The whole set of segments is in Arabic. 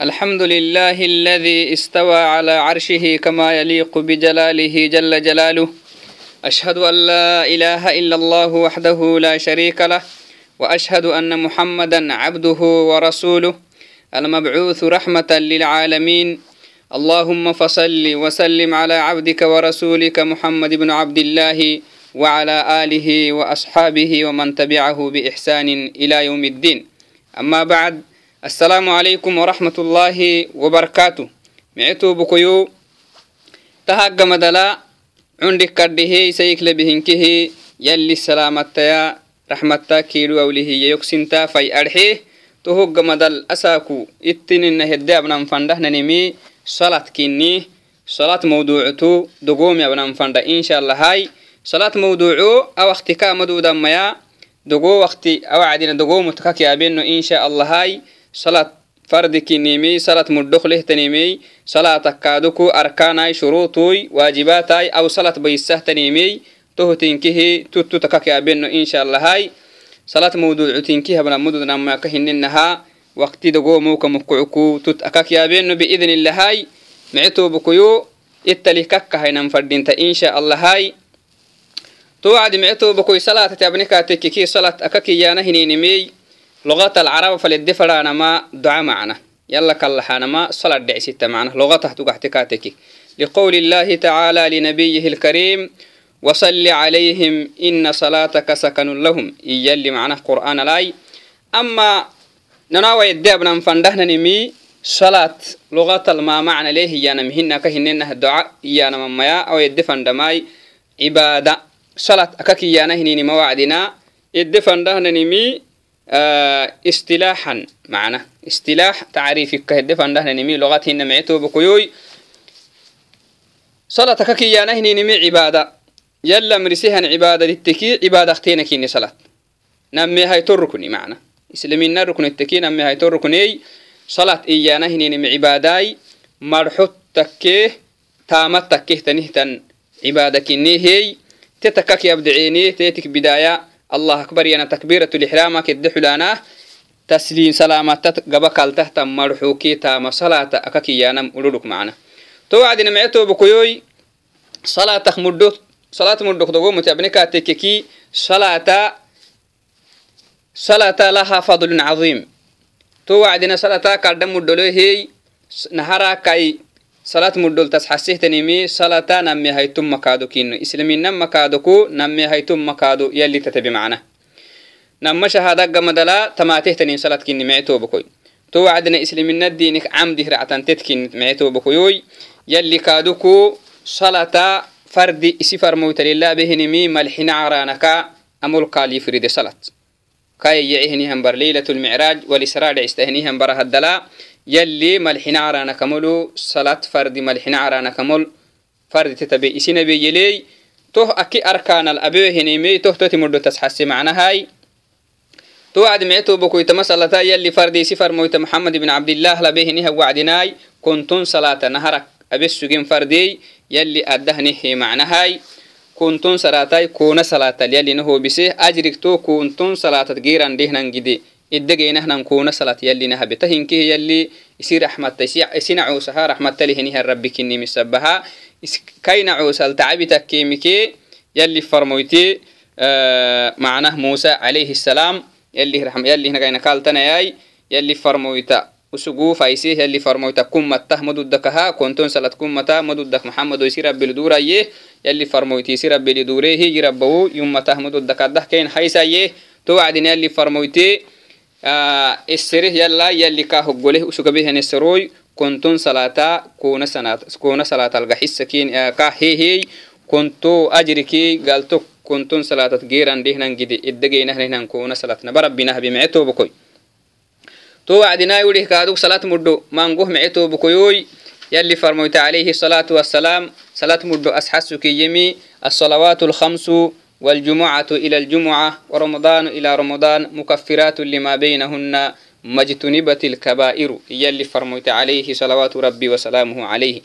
الحمد لله الذي استوى على عرشه كما يليق بجلاله جل جلاله. أشهد أن لا إله إلا الله وحده لا شريك له وأشهد أن محمدا عبده ورسوله المبعوث رحمة للعالمين. اللهم فصل وسلم على عبدك ورسولك محمد بن عبد الله وعلى آله وأصحابه ومن تبعه بإحسان إلى يوم الدين. أما بعد السلام عليكم ورحمة الله وبركاته. معتو بكيو. تهاق مدلا عندك كرده سيك لبهنكه يلي السلامة يا رحمة كيلو أوله يكسنتا في أرحيه تهوق مدل أساكو. اتنين هدى أبنان فنده ننمي. صلاة كيني. صلاة موضوعتو. دقوم أبنان فنده إن شاء الله هاي. صلاة موضوعو. أو اختكا مدودا ميا دقو وقتي. أو عدنا دقو متكاك يا إن شاء الله هاي. salat fardikinimey salat muddhoklehtanimey salatakaaduku arkaanai shuruutui waajibatai aw salat baisahtanimey tohotinkihi tuttutakakeabeno inshaalahai salat mawduucutinki habnamududnamaka hininaha waktidagoomuka mukucuku tut akakeabeno biidnilahai micetobukuyo ittalih kakkahainan fadhinta insha allahai towacdi micetobukoi salatati abnikaatekiki salat akakiyaana hininimey بإذن الله هاي معتو بكيو إتلي كك هاي ننفردين إن شاء الله هاي توعد معتو بكوي صلاة تابنكا تككي صلاة أكاكي يانا هنينمي لغة العرب فلدفر أنا ما دعاء معنا يلا كالله ما صلاة دعي ستة معنا لغته تقحتكاتك لقول الله تعالى لنبيه الكريم وصل عليهم إن صلاتك سكن لهم يلي معنا قرآن لاي أما نناوى يدابنا فندهنا نمي صلاة لغة الما معنى ليه يانا مهنا كهننا الدعاء يانا مميا أو يدفن دماي عبادة صلاة أكاكي يانا هنيني موعدنا يدفن دهنا نمي استلاحا معنا. استلاح تعريف كهد فنده نمي لغتهن معتو بكيوي صلاتك كي نهني نمي عبادة. يلا مرسيها عبادة التكي عبادة أختينا كيني صلاة. نمي هاي تركني معنا. إسلامين ركن التكي نمي هاي تركني. صلاة إيانا نمي عباداي. مرحوت تكيه تامت تكيه تنهتن عبادة كيني هي. تتكك يبدعيني تيتك بداية allah akbar yana takbiiratu lixraama kedde xulaanah tasliim salaamata gaba kaltahta marxuki taama salaata aka kiyaanam ururuk macana to wacdina mece toobakoyoy salaatak muddo salaat muddok dogomute abnika tekeki salaata salaata laha fadlun cadiim to wacdina salaataa kaldha muddholo hey nahara kai صلاة مدول تسحسيه تنمي صلاة نمي هيتم مكادو كينو. إسلامين نم مكادوكو نمي هيتم مكادو يلي تتبي معنا. نم شهادة قمدلا تماتيه تنين صلاة كيني معتو بكوي. تو وعدنا إسلامين الدينك عمده رعتان تتكين معتو بكوي يلي كادوكو صلاة فردي إسفر موت لله بهنمي ملحنا عرانكا أمول قالي فريد يلي ملحنا عرانا كملو صلاة فرد ملحنا عرانا كمل فرد تتبي إسينا بي يلي توه أكي أركان الأبيه هنيمي توه توتي مردو تسحسي معنا هاي. تو وعد معتو بكوي تمسألة يلي فردي سفر مويت محمد بن عبد الله لبيه نها وعدناي كنتم صلاة نهرك. أبي السجين فردي يلي أدهنه معنا هاي. كنتم صلاة كون صلاة يلي نهو بسيه أجرك تو كنتم صلاة جيران دهنا جدي. Iddegeynah nankuna salat yalina habeta hinkih yalli isi raxmatta isina cuusaha raxmattalihinihar rabbi kinimisabaha kaina cuusal tacabitakkeemike yalli farmoyti macnah musa alayhi nagaina kaltanayay yalli farmoyta usugu faisih yalli farmoyta kummattah maduddakaha konton salat kummata maduddak maxamado isi rabbil duraye yalli farmoyti isi rabbili durehi yirabbawu yummatah maduddakaddah kain haysaye to wacdin yalli farmoyte صلاة الجحس سكين كا هي هي كنتو أجركي قالتو كنتون صلاة جيران دهنا جدي إدجينا هنا كون صلاة نبرب بنا بمعتو بكوي تو وعدنا يوريه كادوك صلاة مدو ما نقوه معتو بكوي يلي فرميت عليه الصلاة والسلام صلاة مدو أسحسك يمي الصلوات الخمس والجمعة إلى الجمعة ورمضان إلى رمضان مكفرات لما بينهن مجتنبة الكبائر. يلي فرميت عليه صلوات ربي وسلامه عليه.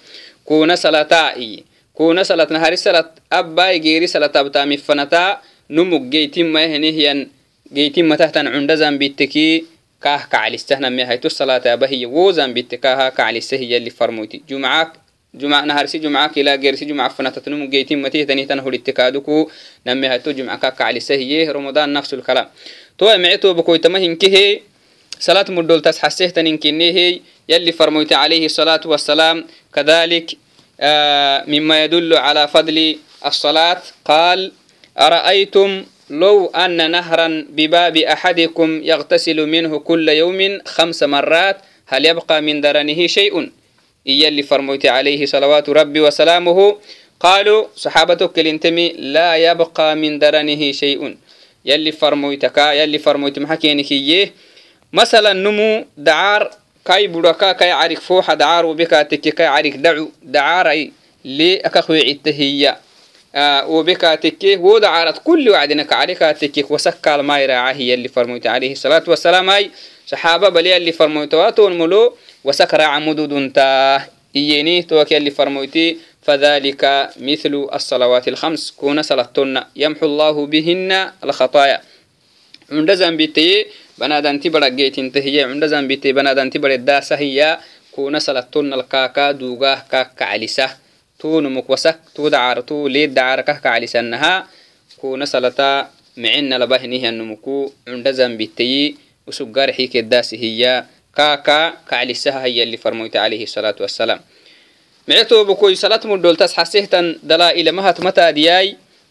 كون صلاتائي كون صلاة نهار صلاة أبا جيري صلاة أبتا مفنتا نمك جيتم ما جيتم تحت عند زنبيتكي كاه كعلسته نمي هيتو الصلاة أبهي ووزن بيتكاها كعلسته يلي فرموتي جمعة جمعة نهارسي جمعة كلا غيرسي جمعة فنتتنم جيتين متيه تنيه تنهو الاتكادوكو نمي هيتو جمعة كاه كعلسته يه رمضان نفس الكلام تو معتو بكوي تمهن كهي صلاة مدول تسحسه تنين كنيه يلي فرموت عليه الصلاة والسلام. كذلك آه مما يدل على فضل الصلاة. قال أرأيتم لو أن نهرا بباب أحدكم يغتسل منه كل يوم خمس مرات هل يبقى من درنه شيء؟ اللي فرموت عليه صلوات ربي وسلامه قالوا صحابتك الانتمي لا يبقى من درنه شيء. يلي فرموتك يلي فرموت محكينك مثلا نمو دعار كاي بركا كاي عارك فوحة دعار وبكا تكي كاي عارك دعو دعاري لي أكخوي عتهية آه وبكا تكي ودعارت كل وعدنا كعاركا تكي وسكال ما يراعاه اللي فرموت عليه الصلاة والسلام. أي صحابة بلي اللي فرموت واتون ملو وسكر عمود دونتا إيني توك اللي فرموتي فذلك مثل الصلوات الخمس. كون صلاتنا يمحو الله بهن الخطايا. عند زنبتي بنادان تبرا جيت انتهي. عند زنبتي بنادان تبرا الداسة هي. كون صلاتنا الكاكا دوغا كاكا عليسة. تون مكوسك تو دعار. تو ليد دعار كاكا عليسة انها كون صلاتا معنا لبهنه النمكو عند زنبتي وسجار حيك الداسة هي. kaakaa kaclisaha hayali farmoyta alayhi salaatu wasalaam mice toobukoy salat mudholtas hasehtan dalaa'ilamahat mataadiyay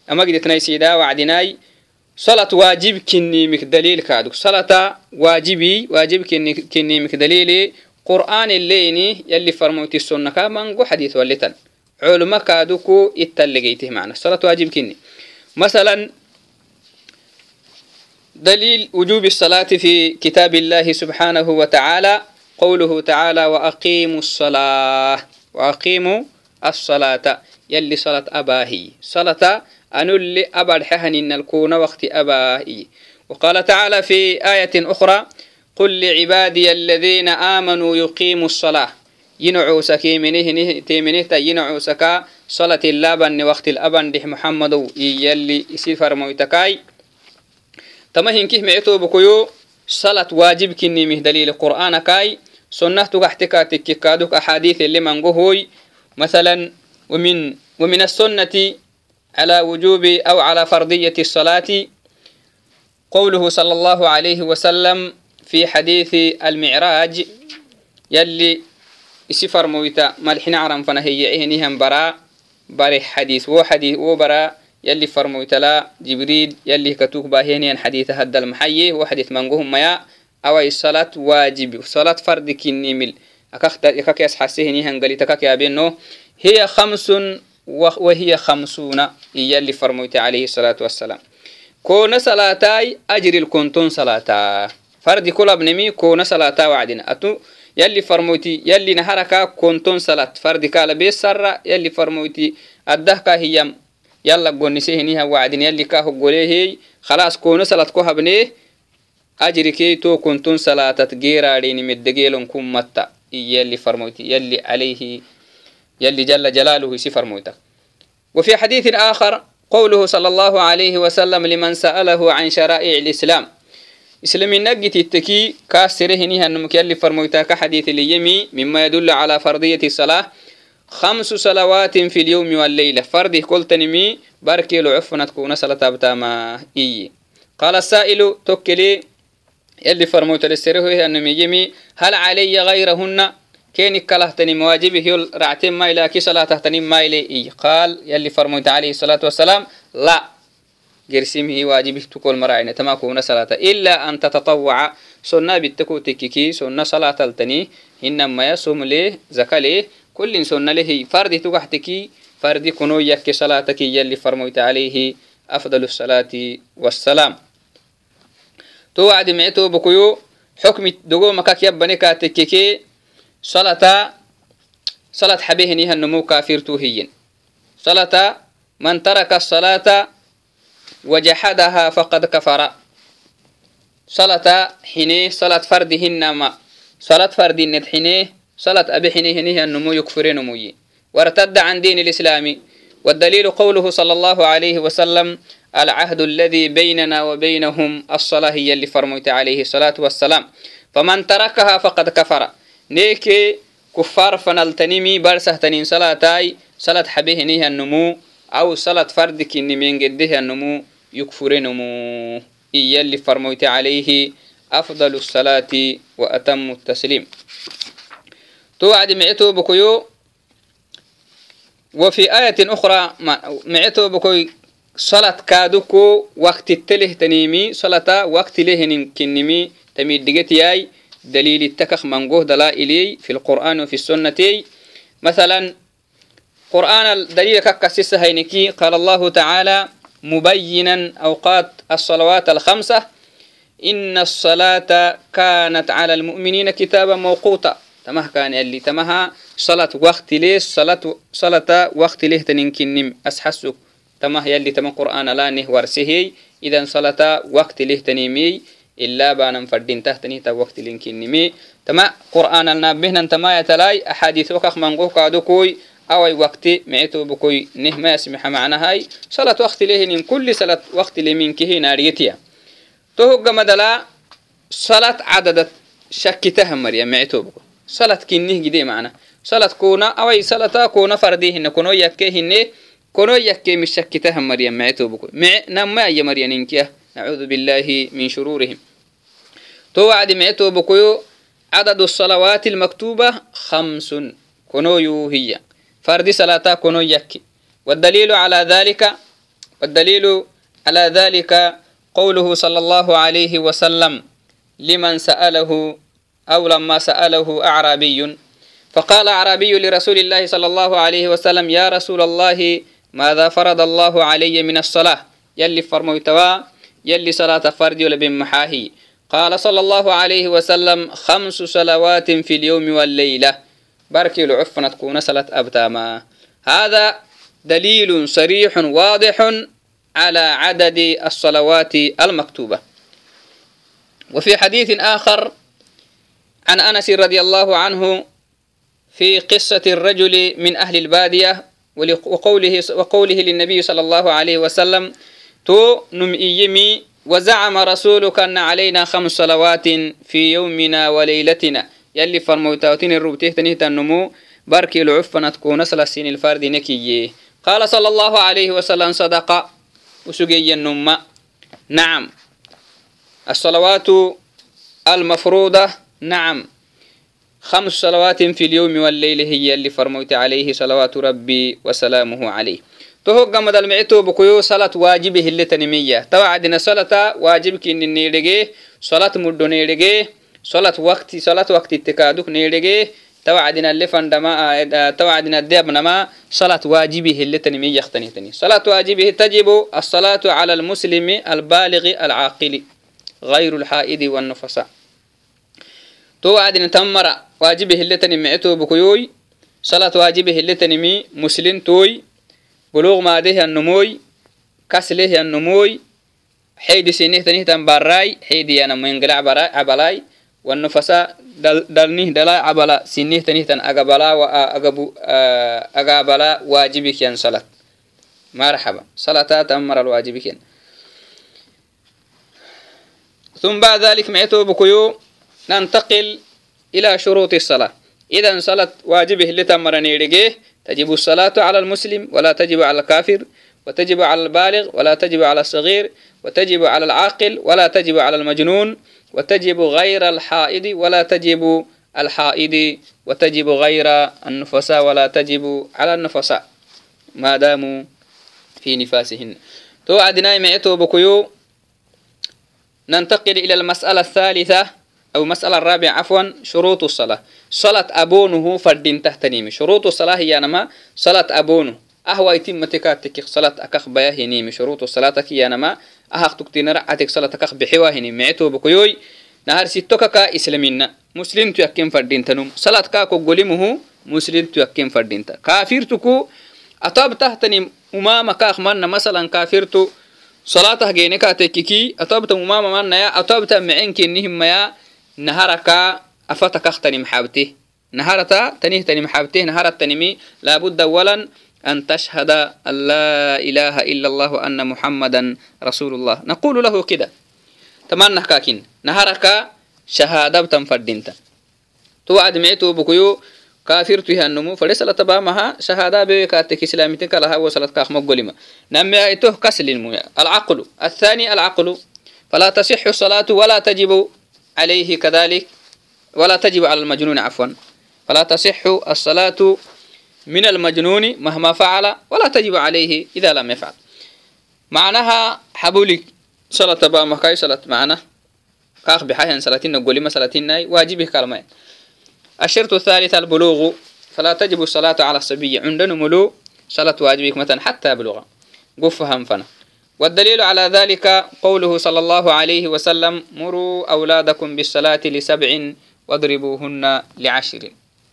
amagditnaisidaa wacdinay salat waajib kinniimik daliilkaadu salata waajibi waajib kinniimik daliili. Qur'aan ileyni yali farmoyti sunnaka mango xadiis wallitan. Culmakaadu ku ittallageytih mana salat waajib kinni. Masalan دليل وجوب الصلاة في كتاب الله سبحانه وتعالى. قوله تعالى وأقيموا الصلاة. وأقيموا الصلاة. يلي صلاة أباهي. صلاة أنو اللي أبد حهن الكون وقت أبائي وقال تعالى في آية أخرى قل لعبادي الذين آمنوا يقيموا الصلاة. ينعو سكي منه تيمنه ينعو سكا صلاة اللابن وقت الأبن دح محمد. يلي سفر مويتكاي تمهن كيه معتو بكيو صلاة واجب كني مه دليل القرآن كاي سنة تحتكا تككادوك أحاديث اللي منقهوي مثلا ومن ومن السنة على وجوب أو على فرضية الصلاة. قوله صلى الله عليه وسلم في حديث المعراج يلي سفر مويتا ملحنا عرم فنهي إهنهم برا بري حديث و حديث و برا يلي فرمويت لا جبريل يلي كتوك باهينيا حديث هذا المحيي وحديث منقوهم ميا أو الصلاة واجب. صلاة فرد كني مل. أكاك يسحسيهني هنقلي تكاك يا بينو. هي خمس وهي خمسون. اللي فرموت عليه الصلاة والسلام. كون صلاتاي أجر الكنتون صلاتا. فرد كل ابنمي كون صلاتا وعدنا. أتو يلي فرموتي يلي نهركا كنتون صلاة فرد كال بيس سر يلي فرموتي الدهكا هي يلا قنسيه نيها وعدين يلي كاهو قوليه خلاص كون صلاة كو هبنيه أجري كي تو كنتون صلاة تغيرا لين مدقيلون كم متى. يلي فرموتي يلي عليه يلي جل جلاله سفر موتا وفي حديث آخر قوله صلى الله عليه وسلم لمن سأله عن شرائع الإسلام. إسلام نجت التكي كاسره نها النمك يلي فرموتا كحديث اليمي مما يدل على فرضية الصلاة. خمس صلوات في اليوم والليلة. فرضي قلت نمي باركي لعفنا تكون صلاة بتاما إي قال السائل تكلي يلي فرموت للسره أنه يمي هل علي غيرهن؟ كيني كلهتني مواجبه يل رعتين ما إلى كي صلاة تهتني ما إلي قال يلي فرموت عليه الصلاة والسلام لا. جرسيمه واجبه تقول مراعينا تما كون صلاة إلا أن تتطوع. سنة بالتكو تككي سنة صلاة التني إنما يصوم ليه زكاة ليه كل سنة له فرد تقحتكي فرد كنو يكي صلاتك يلي فرموت عليه أفضل الصلاة والسلام. توعد معتو بكيو حكم دقو مكاك يبني كاتككي صلاة صلاة حبيهني النمو كافر توهين صلاة من ترك الصلاة وجحدها فقد كفر. صلاة حيني صلاة فردهن ما. صلاة فرد الند حيني صلاة أبي حيني هنيه النمو يكفر نموي. وارتد عن دين الإسلام. والدليل قوله صلى الله عليه وسلم العهد الذي بيننا وبينهم الصلاة هي اللي فرميت عليه الصلاة والسلام. فمن تركها فقد كفر. نيكي كفار فنلتنمي برسه تنين صلاتاي. صلاة حبيه نيه النمو أو صلاة فردك من قده النمو يكفرنمو إيا اللي فرموت عليه أفضل الصلاة وأتم التسليم. توعد معتو بكيو وفي آية أخرى معتو بكوي صلاة كادوكو وقت التله تنيمي صلاة وقت له كنمي تميد ياي دليل التكخ منقوه دلائلي في القرآن وفي السنة. مثلا قرآن الدليل ككسس هينكي قال الله تعالى مبينا أوقات الصلوات الخمسة إن الصلاة كانت على المؤمنين كتابا موقوتا. تمه كان يلي تمها صلاة وقت ليه صلاة صلاة وقت ليه تنكنم أسحسك تمه يلي تم قرآن لا نهورسه إذا صلاة وقت ليه تنمي إلا بانا فردين تحتني تا وقت لنكنمي تما قرآن النابهنا تما يتلاي. أحاديث وكخ منقوه كادوكوي أوي وقت معتو بكوي. نه ما يسمح معنا هاي. صلاة وقت ليه كل صلاة وقت لمنكه ناريتيا. تهج مدلا صلاة عدد شكتها مريم معتو بكو كنه جدي معنا صلاة كونا أوي صلاة كونا فرديهن كونو يكيهن كونو يكي مش شكتها مريم معتو بكو مع نما يا مريم إنكيه نعوذ بالله من شرورهم توعد معتو بكو عدد الصلوات المكتوبة خمس كنو هي فرد صلاة كنو يكي والدليل على ذلك والدليل على ذلك قوله صلى الله عليه وسلم لمن سأله أو لما سأله أعرابي. فقال أعرابي لرسول الله صلى الله عليه وسلم يا رسول الله ماذا فرض الله علي من الصلاة؟ يلي فرموتوا يلي صلاة فرد ولا محاهي. قال صلى الله عليه وسلم خمس صلوات في اليوم والليلة. بارك العفنة تكون صلاة أبتاما هذا دليل صريح واضح على عدد الصلوات المكتوبة. وفي حديث آخر عن أنس رضي الله عنه في قصة الرجل من أهل البادية وقوله, وقوله للنبي صلى الله عليه وسلم تو نمئيمي وزعم رسولك أن علينا خمس صلوات في يومنا وليلتنا. يلي فرموتاوتين الربتيه تنهت النمو باركي العفنة تكون السين الفرد نكي قال صلى الله عليه وسلم صدق. وسجي النمى نعم. الصلوات المفروضة نعم. خمس صلوات في اليوم والليل هي اللي فرموت عليه صلوات ربي وسلامه عليه. تهوغ مدل معتو بكيو صلاة واجبه اللي تنمية. توعدنا صلاة واجب كي نيرجي صلاة مدو نيرجي صلاة وقت صلاة وقت اتكادوك نيرجي توعدنا اللي فندما توعدنا الدياب نما صلاة واجبه اللي تنمية يختني صلاة واجبه تجب الصلاة على المسلم البالغ العاقل غير الحائد والنفساء. توعدنا تمر واجبه اللي تنميتو بكيوي صلاة واجبه اللي تنمي مسلم توي. بلوغ ماده النموي. كسله النموي. حيد سنه تنه تنبراي حيد يانا منقلع عبلاي. والنفساء دل دلنه دلا عبلا. سنه تنه تن أقبلا وأقبو أقابلا واجبك ين صلاة. مرحبا. صلاة تمر الواجبك ثم بعد ذلك معتو بكيو ننتقل إلى شروط الصلاة. إذا صلاة واجبه اللي تمر نيرجيه تجب الصلاة على المسلم ولا تجب على الكافر وتجب على البالغ ولا تجب على الصغير وتجب على العاقل ولا تجب على المجنون وتجب غير الحائض ولا تجب الحائض وتجب غير النفساء ولا تجب على النفساء ما داموا في نفاسهن. تو عدنا معتو بكيو. ننتقل إلى المسألة الثالثة. أو مسألة الرابعة عفوا شروط الصلاة. صلاة أبونه فردين تحتنيمي. شروط الصلاة هي نما صلاة أبونه. أهوى يتم تكاتك صلاة أكخ بياهنيمي شروط الصلاة كي نما أهق تكتين رعتك صلاة أكخ بحواهني معتو بكيوي نهار ستوكا كا إسلامنا مسلم تيكين فردين تنم صلاة كاكو قلمه مسلم تيكين فردين تا. كافر تكو أطاب تحتني أمام كاخ من مثلا كافر تو صلاة جينك تككي أطاب أمام من يا. أطاب معين كنهم يا نهارك أفتك أختني محابته نهارتا تنيه تني محابته نهارت تنمي لابد أولا أن تشهد أن لا إله إلا الله أن محمدا رسول الله. نقول له كده. تمنى كاكين نهارك شهادة تنفردينتا توعد معتو بكيو كافر تهنمو فرسالة تبامها شهادة بيكاتك إسلامتك لها وصلت كاخ مقلمة نمي ايتوه كسل العقل. الثاني العقل. فلا تصح الصلاة ولا تجب عليه كذلك ولا تجب على المجنون عفوا فلا تصح الصلاة من المجنون مهما فعل ولا تجب عليه إذا لم يفعل معناها حبولك صلاة با كاي صلاة معنا كاخ بحاجة صلاتين نقول ما صلاتين واجبه كلمة الشرط الثالث البلوغ فلا تجب الصلاة على الصبي عندنا ملو صلاة واجبك مثلا حتى يبلغ قفهم فنا والدليل على ذلك قوله صلى الله عليه وسلم مروا أولادكم بالصلاة لسبع واضربوهن لعشر.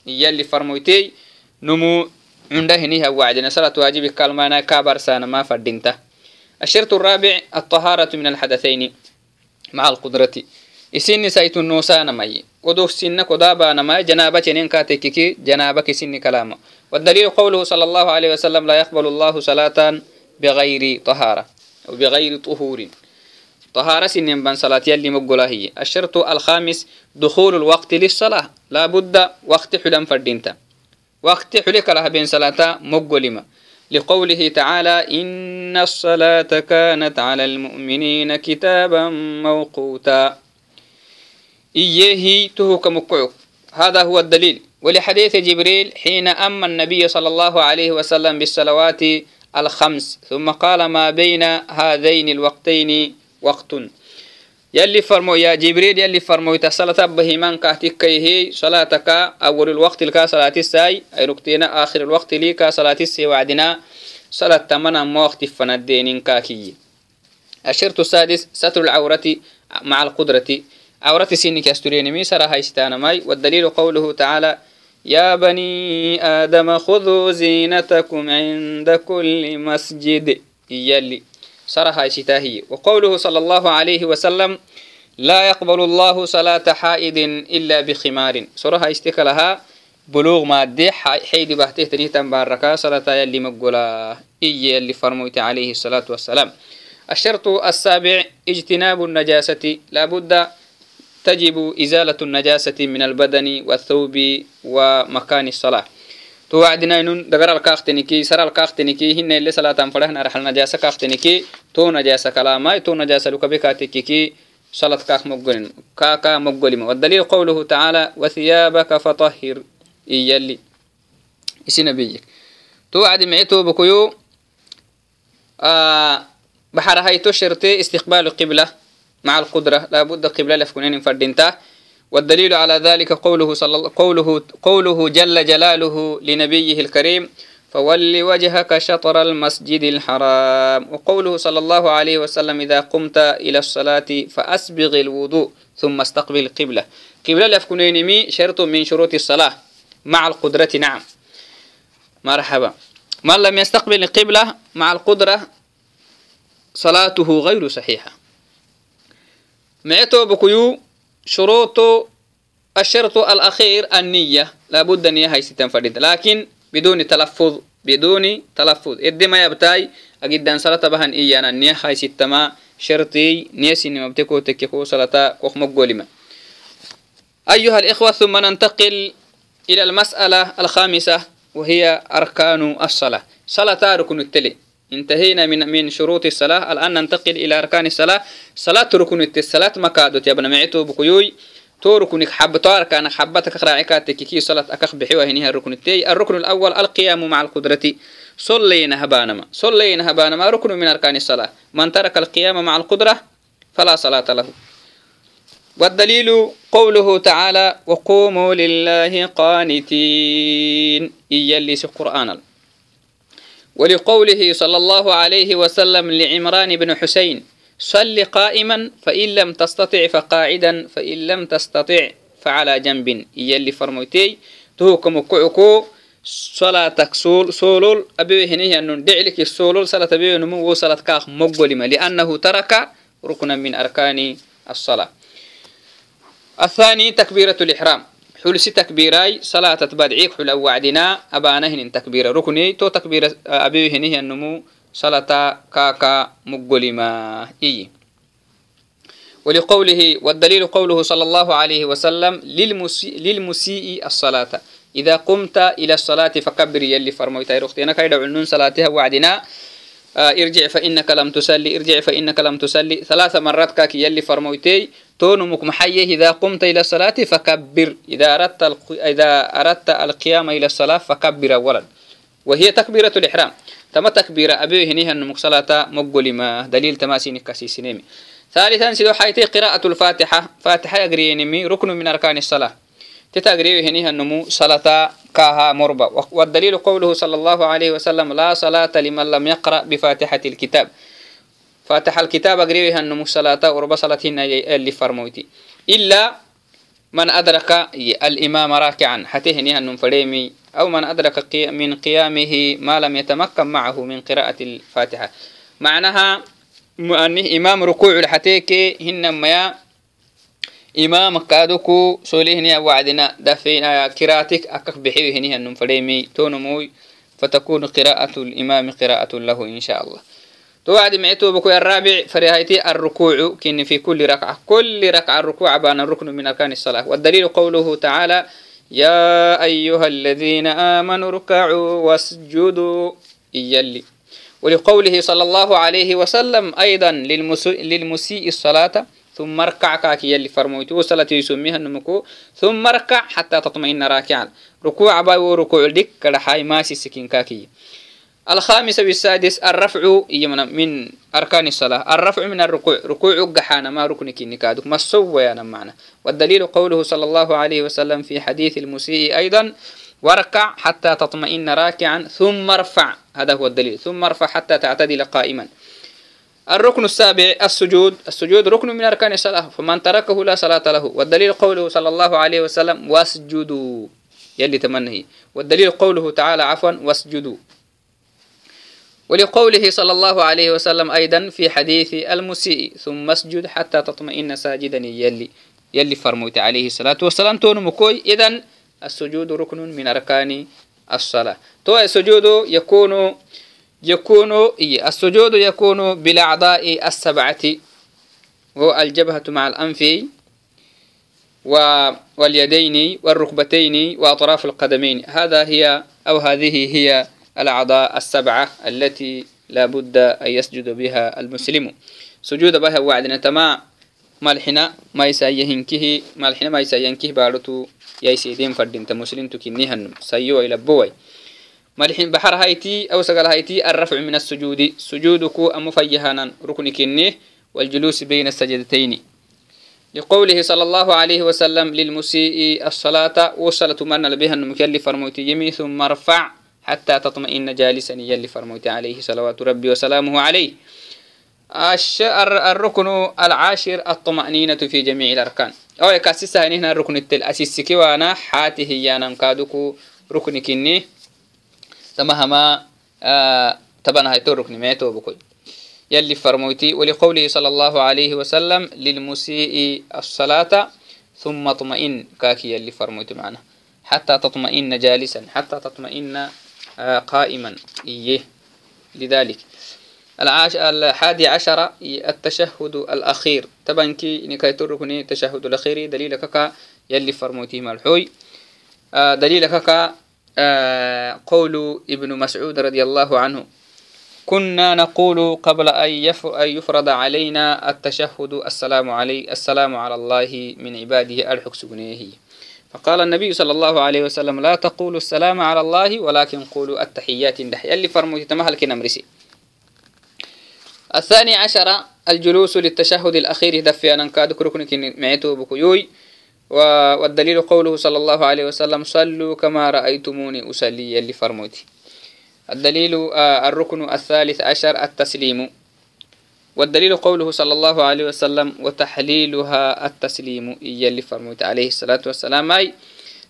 يلي فرمويتي نمو عنده هنيها وعدنا صلاة واجب كالمانا كابر سانا ما فردينته الشرط الرابع الطهارة من الحدثين مع القدرة. إسيني سيت النوسان مي ودوف سنك ودابا نما جنابة كاتككي جنابك سن كلامه. والدليل قوله صلى الله عليه وسلم لا يقبل الله صلاة بغير طهارة. أو بغير طهور. طهارة سنين بن صلاة يلي مقلا هي. الشرط الخامس دخول الوقت للصلاة. لا بد وقت حلم فردينتا. وقت حلك لها بين صلاة مقلمة لقوله تعالى إن الصلاة كانت على المؤمنين كتابا موقوتا. إيه تهك مقعك هذا هو الدليل. ولحديث جبريل حين أما النبي صلى الله عليه وسلم بالصلوات الخمس. ثم قال ما بين هذين الوقتين وقت. يلي فرمو يا جبريل يلي فرمو صلاة بهيمان كهتك هي صلاتك أول الوقت لك صلاة الساي أي ركتين آخر الوقت لك صلاة السي وعدنا صلاة تمنا ما وقت فندين كاكي. الشرط السادس ستر العورة مع القدرة. عورة سينك يسترين مي سرها ماي والدليل قوله تعالى يا بني آدم خذوا زينتكم عند كل مسجد. يلي سرها شتاهي وقوله صلى الله عليه وسلم لا يقبل الله صلاة حائد إلا بخمار. سرها اشتكلها بلوغ مادي حيد بحته تنيه تنباركا صلاة يلي مقولا إي يلي فرموت عليه الصلاة والسلام. الشرط السابع اجتناب النجاسة. لابد تجب إزالة النجاسة من البدن والثوب ومكان الصلاة. تو وعدنا إنون دقر الكاختنكي سر الكاختنكي هن اللي صلاة فرحنا رحل نجاسة كاختنكي تو نجاسة كلامي تو نجاسة لكبكاتككي صلاة كاخ مقلم كاكا مقلم والدليل قوله تعالى وثيابك فطهر إيالي إسي نبيك. تو وعد معيتو بكيو آه بحر هايتو شرطي استقبال القبلة. مع القدرة لابد قبلة لفكونين فردينتا والدليل على ذلك قوله صلى قوله قوله جل جلاله لنبيه الكريم فول وجهك شطر المسجد الحرام وقوله صلى الله عليه وسلم إذا قمت إلى الصلاة فأسبغ الوضوء ثم استقبل القبلة قبلة لفكونين مي شرط من شروط الصلاة مع القدرة نعم مرحبا من لم يستقبل القبلة مع القدرة صلاته غير صحيحة معتو بكيو شروط الشرط الأخير النية. لابد النية هاي ستن فريد لكن بدون تلفظ بدون تلفظ. إدي ما يبتاي أجد صلاة بهن إيانا النية. هاي ستما شرطي نيسي نمبتكو تكيكو صلاة كوخ مقولما أيها الإخوة ثم ننتقل إلى المسألة الخامسة وهي أركان الصلاة. صلاة ركن التلي. انتهينا من من شروط الصلاة الآن ننتقل إلى أركان الصلاة صلاة ركن الصلاة مكادو يا ابن معتو بكيوي تو ركنك حب طار كان حبتك راعكاتك كي صلاة أكخ بحوا هنيها الركن التي الركن الأول القيام مع القدرة صلينا هبانما صلينا هبانما ركن من أركان الصلاة من ترك القيام مع القدرة فلا صلاة له والدليل قوله تعالى وقوموا لله قانتين إياليس قرآن ولقوله صلى الله عليه وسلم لعمران بن حسين صل قائما فإن لم تستطع فقاعدا فإن لم تستطع فعلى جنب. يلي فرموتي تهوكم كعكو صلاتك سول سولول أبي هنيه أنه دعلك السولول صلاة أبي نمو وصلت كاخ مقلمة لأنه ترك ركنا من أركان الصلاة. الثاني تكبيرة الإحرام. حلسي تكبيراي صلاة تبادعيك حلو وعدنا أبانهن تكبير ركني تو تكبير أبيه نهي النمو صلاة كاكا مقلما إي. ولقوله والدليل قوله صلى الله عليه وسلم للمسيء, الصلاة. إذا قمت إلى الصلاة فكبر يلي فرموت رختينا كيدا عنون صلاتها وعدنا. آه ارجع فإنك لم تصلي ارجع فإنك لم تصلي ثلاث مرات كاك يلي فرموتي تونمك محيه إذا قمت إلى الصلاة فكبر. إذا أردت إذا أردت القيام إلى الصلاة فكبر أولا. وهي تكبيرة الإحرام. تما تكبيرة أبيه هنيها النمك صلاة مقل ما دليل تماسين كسيسينيمي. ثالثا سيدو حيتي قراءة الفاتحة. فاتحة يقرينمي ركن من أركان الصلاة. تتقريب هنيها النمو صلاة كاها مربى والدليل قوله صلى الله عليه وسلم لا صلاة لمن لم يقرأ بفاتحة الكتاب. فاتح الكتاب أقريبها النمو صلاة وربى صلاة اللي فرموتي إلا من أدرك الإمام راكعا حتى هنيها النم فريمي. أو من أدرك من قيامه ما لم يتمكن معه من قراءة الفاتحة. معناها إمام ركوع الحتيك هنما إمام كادوكو سوليهني وعدنا. دفينا كراتك أكف بحيو هنيها النم فريمي. تونموي فتكون قراءة الإمام قراءة له إن شاء الله. توعد معتو بكو الرابع فرهايتي الركوع كن في كل ركعة. كل ركعة الركوع بان الركن من أركان الصلاة. والدليل قوله تعالى يا أيها الذين آمنوا اركعوا واسجدوا. يلي ولقوله صلى الله عليه وسلم أيضا للمسيء الصلاة ثم اركع كاكي يلي فرموت وصلت يسميها النمكو. ثم اركع حتى تطمئن راكعا. ركوع باي وركوع لك كالحاي ماسي سكين كاكي. الخامس والسادس الرفع من أركان الصلاة. الرفع من الركوع. ركوع قحانا ما ركنك نكادك. ما سوى يا معنا. والدليل قوله صلى الله عليه وسلم في حديث المسيء أيضا واركع حتى تطمئن راكعا ثم ارفع. هذا هو الدليل. ثم ارفع حتى تعتدل قائما. الركن السابع السجود. السجود ركن من أركان الصلاة. فمن تركه لا صلاة له. والدليل قوله صلى الله عليه وسلم واسجدوا. يلي تمنه والدليل قوله تعالى عفوا واسجدوا. ولقوله صلى الله عليه وسلم أيضا في حديث المسيء ثم اسجد حتى تطمئن ساجدا. يلي يلي فرموت عليه الصلاة والسلام تون مكوي. إذن السجود ركن من أركان الصلاة. تو السجود يكون يكون السجود يكون بالأعضاء السبعة. هو الجبهة مع الأنف واليدين والركبتين وأطراف القدمين. هذا هي أو هذه هي الأعضاء السبعة التي لا بد أن يسجد بها المسلم. سجود بها وعدنا تما مالحنا ما يسايهنكه مالحنا ما يسايهنكه بارتو يسيدين فردين تمسلم تكنيهن سيو إلى بوي. مالحين بحر هايتي أو سقال هايتي الرفع من السجود. سجودك أم فيهانا ركن كنيه والجلوس بين السجدتين. لقوله صلى الله عليه وسلم للمسيء الصلاة وصلت من بها المكلف يمي ثم ارفع. حتى تطمئن جالسا يلي فرموت عليه صلوات ربي وسلامه عليه. الركن العاشر الطمأنينة في جميع الأركان. أو يكاسسها هنا الركن التل أسيسكي وأنا حاته يانا كادوكو ركن كني تمهما آه تبنا هيتو ركن ميتو بكل. يلي فرموتي ولقوله صلى الله عليه وسلم للمسيء الصلاة ثم اطمئن. كاكي يلي فرموتي معنا. حتى تطمئن جالسا حتى تطمئن قائما. إيه. لذلك. العاش الحادي عشر التشهد الأخير. طبعا كي نكاي تركني التشهد الأخير دليل كا يلي فرموتي مالحوي آه، دليل كا آه، قول ابن مسعود رضي الله عنه. كنا نقول قبل أن يفرض علينا التشهد السلام علي السلام على الله من عباده. الحكس سبنيه. فقال النبي صلى الله عليه وسلم لا تقولوا السلام على الله ولكن قولوا التحيات اندح يلي فرموت تمهل كنا مرسي. الثاني عشر الجلوس للتشهد الأخير. دفي أن كاد كركن معيتو بكيوي. والدليل قوله صلى الله عليه وسلم صلوا كما رأيتموني أصلي. يلي فرموتي. الدليل آه، الركن الثالث عشر التسليم. والدليل قوله صلى الله عليه وسلم وتحليلها التسليم يلي فرموت عليه الصلاة والسلام أي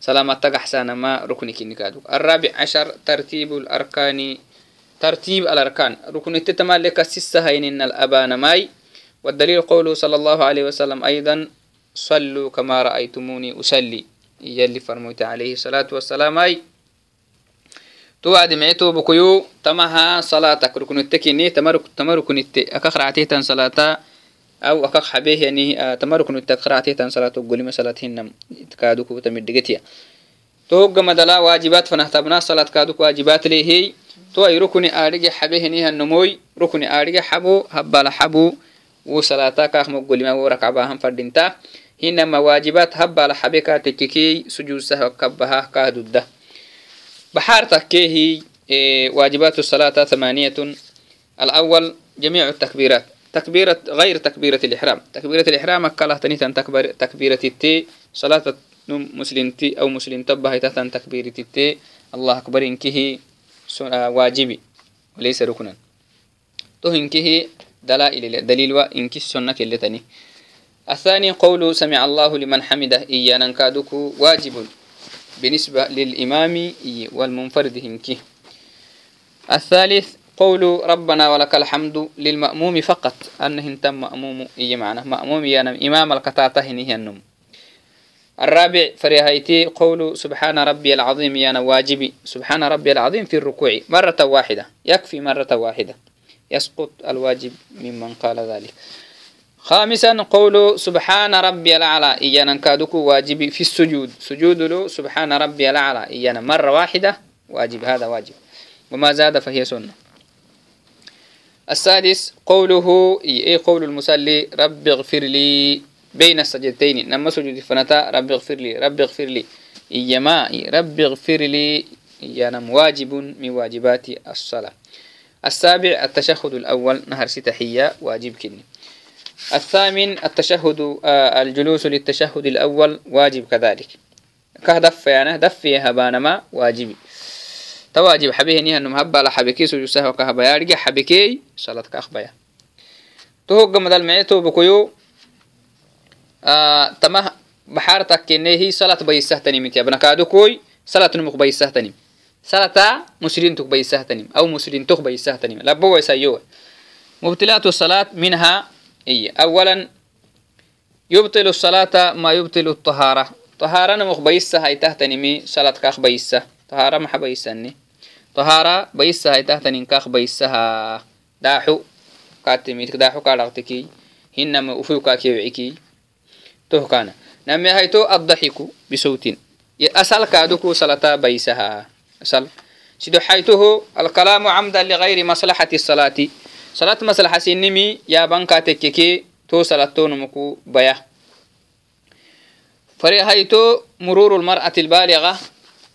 سلامة أحسن ما ركنك نكادو الرابع عشر ترتيب الأركان ترتيب الأركان. ركن التتمالك السسهين إن الأبان ماي. والدليل قوله صلى الله عليه وسلم أيضا صلوا كما رأيتموني أصلي. يلي فرموت عليه الصلاة والسلام أي توعد معتو بكيو تمها صلاتك ركن التكيني تمرك تمرك نت أكخر عتيتا صلاة أو أكاك حبيه يعني تمركن التقرأتي تن صلاة. قولي مسألة هنم كادوكو تمدقتيا توقع مدلا واجبات فنهتبنا. صلاة كادوك واجبات لي هي. تو أي آرجع حبيه نيها النموي. ركن آرجع حبو هبال حبو. وصلاة كاخ مقولي ما ورك عباهم فردينتا. هنما واجبات هبال حبيكا تككي سجود سهو كبها كادودة بحار تكيه واجبات الصلاة ثمانية. الأول جميع التكبيرات. تكبيرة غير تكبيرة الإحرام. تكبيرة الإحرام أكله تنيتن تكبر تكبيرة التي صلاة مسلم تي أو مسلم تبه تتن تكبيرة التي الله أكبر إنكه واجبي وليس ركنا. تو إنكه دلائل دليل وإنك السنة اللي الثاني قول سمع الله لمن حمده إيانا كادك واجب. بالنسبة للإمام والمنفرد إنكه الثالث قول ربنا ولك الحمد للمأموم فقط. أنه تم مأموم إيه معنى مأموم يعني إمام القطاطة هي النم الرابع فريهيتي قول سبحان ربي العظيم يا واجبي. سبحان ربي العظيم في الركوع. مرة واحدة. يكفي مرة واحدة. يسقط الواجب ممن قال ذلك. خامسا قول سبحان ربي الأعلى. إيانا كادوكو واجبي في السجود. سجود له سبحان ربي الأعلى. إيانا مرة واحدة واجب هذا واجب. وما زاد فهي سنة. السادس قوله إيه قول المصلي؟ رب اغفر لي بين السجدتين. نما سجود فنتا رب اغفر لي رب اغفر لي. إيما رب اغفر لي. ينم واجب من واجبات الصلاة. السابع التشهد الأول. نهر ستحية واجب كني. الثامن التشهد آه الجلوس للتشهد الأول واجب كذلك. كهدف يعني دف هبانما واجبي. تواجب حبيه نيها نم هبا لحبكي سجو سهو كهبا. يارجع حبكي صلاة كأخبايا. تهوغ مدل معيتو بكيو آه تمه بحار تكيني هي صلاة بيسه تنم يا ابن كادو كوي صلاة نمك بيسه تنم صلاة مسلين تك بيسه تنم أو مسلين تك بيسه تنم لبوا يسيوه. مبتلات الصلاة منها إيه أولا يبطل الصلاة ما يبطل الطهارة. طهارة نمك بيسة هاي تهتنمي صلاة كاخ بيسة. طهارة ما حبيسني طهارة بيسها تحت نكاخ بيسها داحو كاتميت داحو كالغتكي هنما أفوكا كيوعكي تو كان نمي هيتو الضحك بصوت أسأل كادوكو صلاة بيسها أسأل. سيدو حيته الكلام عمدا لغير مصلحة الصلاة. صلاة مصلحة سنمي يا بنكا تككي تو صلاة نمكو بيا فريهيتو مرور المرأة البالغة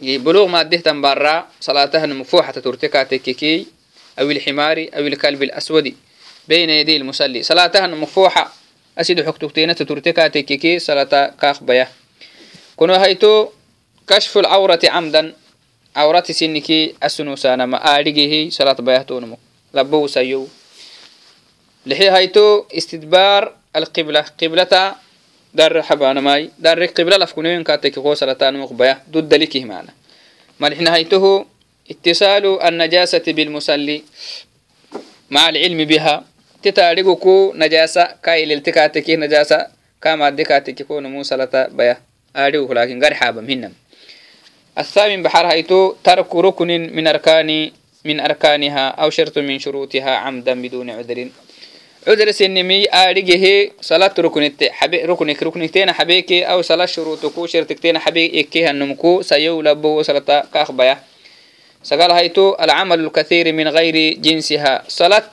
بلوغ ما دهتن برا صلاتها مفوحة ترتكا تككي أو الحمار أو الكلب الأسود بين يدي المصلي صلاتها مفوحة أسيد حكتوكتينة ترتكا تككي صلاة كاخ بيا كنو هيتو كشف العورة عمدا عورة سنكي أسنو سانا ما آرقه صلاة بيا تونمو لبو سيو لحي هيتو استدبار القبلة. قبلة دار حبانا ماي. دار قبلة لفكونين كاتك قو سلطان مقبيا ضد لكه معنا ما نحن هيته اتصال النجاسة بالمصلي مع العلم بها. تتاريقكو نجاسة كاي للتكاتك نجاسة. كما دكاتك كون سلطة بيا. أريوه لكن غير حابا منهم الثامن بحر هيتو ترك ركن من أركان من أركانها أو شرط من شروطها عمدا بدون عذر. عذر سنمي آرجه صلاة ركنت حبي ركنك ركنتين حبيك أو صلاة شروطكو شرطكتين حبيك إكيها النمكو سيو لبو صلاة كأخبيا سقال هيتو العمل الكثير من غير جنسها. صلاة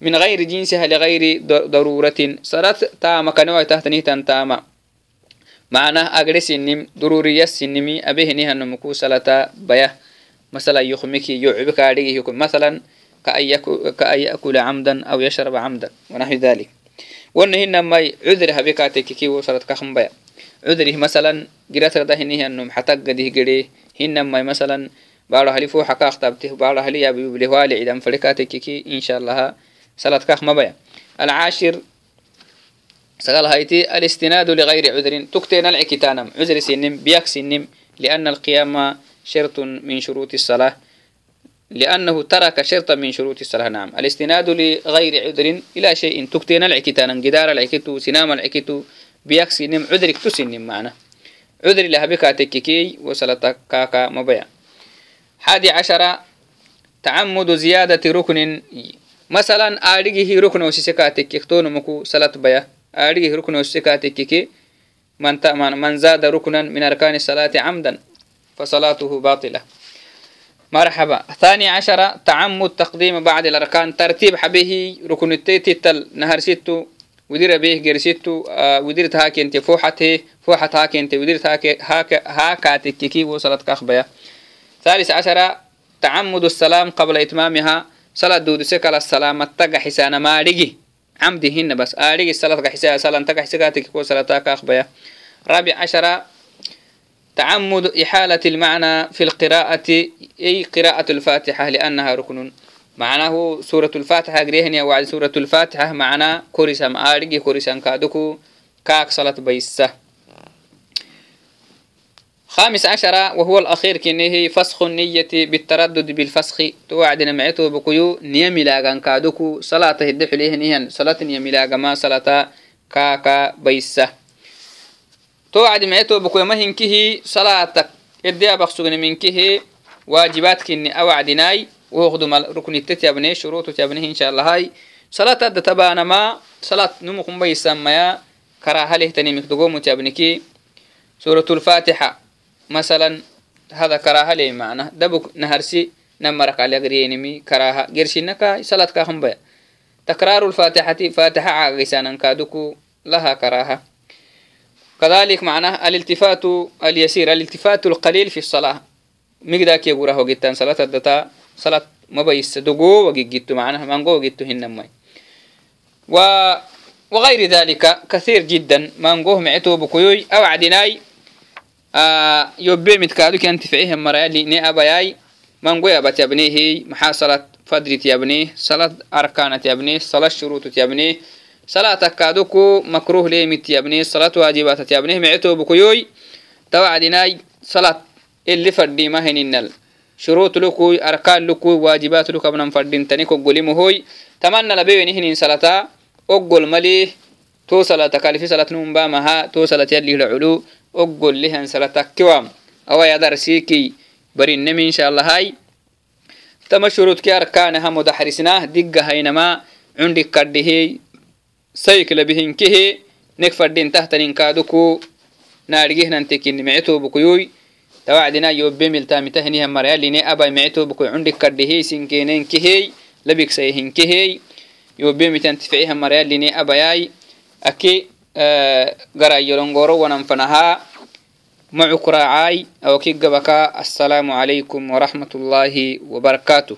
من غير جنسها لغير ضرورة. صلاة تاما كنوع تحتني تاما معناه أجرس النم ضرورية النمي أبيه نها النمكو صلاة بيا مثلا كأن يأكل عمدا أو يشرب عمدا ونحو ذلك. ونهن ما عذر هبكاتك كي وصلت كخم بيا عذره مثلا جرات رده هنه أنهم حتى قده قده هن ما مثلا بعض هلي فو حكا اختبته بعض هلي يابي بلهوالي عدم فلكاتك كي إن شاء الله صلاة كخم بيا العاشر سقال هايتي الاستناد لغير عذر تكتين العكتانم عذر سنم بيك سنم لأن القيام شرط من شروط الصلاة. لأنه ترك شرطا من شروط الصلاة. نعم. الاستناد لغير عذر إلى شيء تكتين العكتان جدار العكتو سنام العكتو بيكسي نم عذرك تسنم معنا. عذر لها بك تككي وصلتك كاكا مبيع. حادي عشر تعمد زيادة ركن. مثلا آدقه ركن وسيسكاتك تونمكو صلاة بيا آدقه ركن وسيسكاتك من تأمن من زاد ركنا من أركان الصلاة عمدا فصلاته باطلة. مرحبا. ثاني عشر تعمد تقديم بعد الأركان. ترتيب حبه ركن التيتل نهر ستو ودير به غير ستو آه وديرت هاكنتي فوحته فوحت هاكنتي وديرت هاك هاك هاكاتككي وصلت كخبيا ثالث عشر تعمد السلام قبل إتمامها. صلاة دود سكال السلام. التقى حسانا ما رجي عمدهن بس. آرجي الصلاة حسانا صلاة تقى حسكاتك وصلاة كخبيا رابع عشر تعمد إحالة المعنى في القراءة أي قراءة الفاتحة لأنها ركن. معناه سورة الفاتحة قريهن وعد سورة الفاتحة معنى كورسام آرجي كورسام كادوكو كاك صلاة بيسة. خامس عشر وهو الأخير كنه فسخ النية بالتردد بالفسخ. توعدنا معته بقيو نيمي لاغان كادوكو صلاة هدف ليه نيهن صلاة نيمي ما صلاة كاكا بيسة. towacdi mae tobakuyama hinkihi salaatak edeabak sugne minkihi waajibaadkinni awacdinai wohduma ruknitte tiabne shuruutu tiabne inshaalahai salaat adda tabaanama salaat numukumbaysamaya karahalehtanimi dogomu tiabniki suuratulfaatixa masalan hada karahale mana dabuk naharsi namarakalagryenimi karaha gershinaka salaat kahambaya takraarulfaatixati faatixa caagisanankaduku laha karaha كذلك معناه الالتفات اليسير الالتفات القليل في الصلاة. مقداك يقوله وقتان صلاة الدتا صلاة ما بيس دقو وقيتو معناه مانقو وقيتو هنمي و وغير ذلك كثير جدا مانقوه معتو بكيوي أو عدناي آه يوبي متكادو كان تفعيه مرأي اللي ني أباياي من قوي أبت يبنيه محاصلة فدري صلاة أركانة تيبنيه صلاة شروط تيبنيه صلاة تكادوكو مكروه لي مت يبنيه صلاة واجبات تيبنيه معتو بكيوي توعدناي صلاة اللي فردي ما هنينل شروط لكو أركان لكو واجبات لكو ابن فردين تنكو قولي مهوي. تمنى لبيوين هنين صلاة. أقول مليه تو صلاة كالفي صلاة نوم بامها. تو صلاة يلي العلو أقول لها سلتك كوام. أو يا درسيكي برين نمي إن شاء الله هاي. تم شروط كي أركانها مدحرسناه دقة هينما عندك كرده سيك لبهن كه نكفردين تحت ننكادوكو نارجيه ننتكين معتو بكيوي. توعدنا يوبي ملتامي تهنيها مريا لني أبا معتو بكوي. عندك كرده سنكينين كهي لبك سيهن كهي يوبي متنتفعيها مريا لني أبا ياي أكي garayolongoro wananfanaha معك راعاي أو كي السلام عليكم ورحمة الله وبركاته.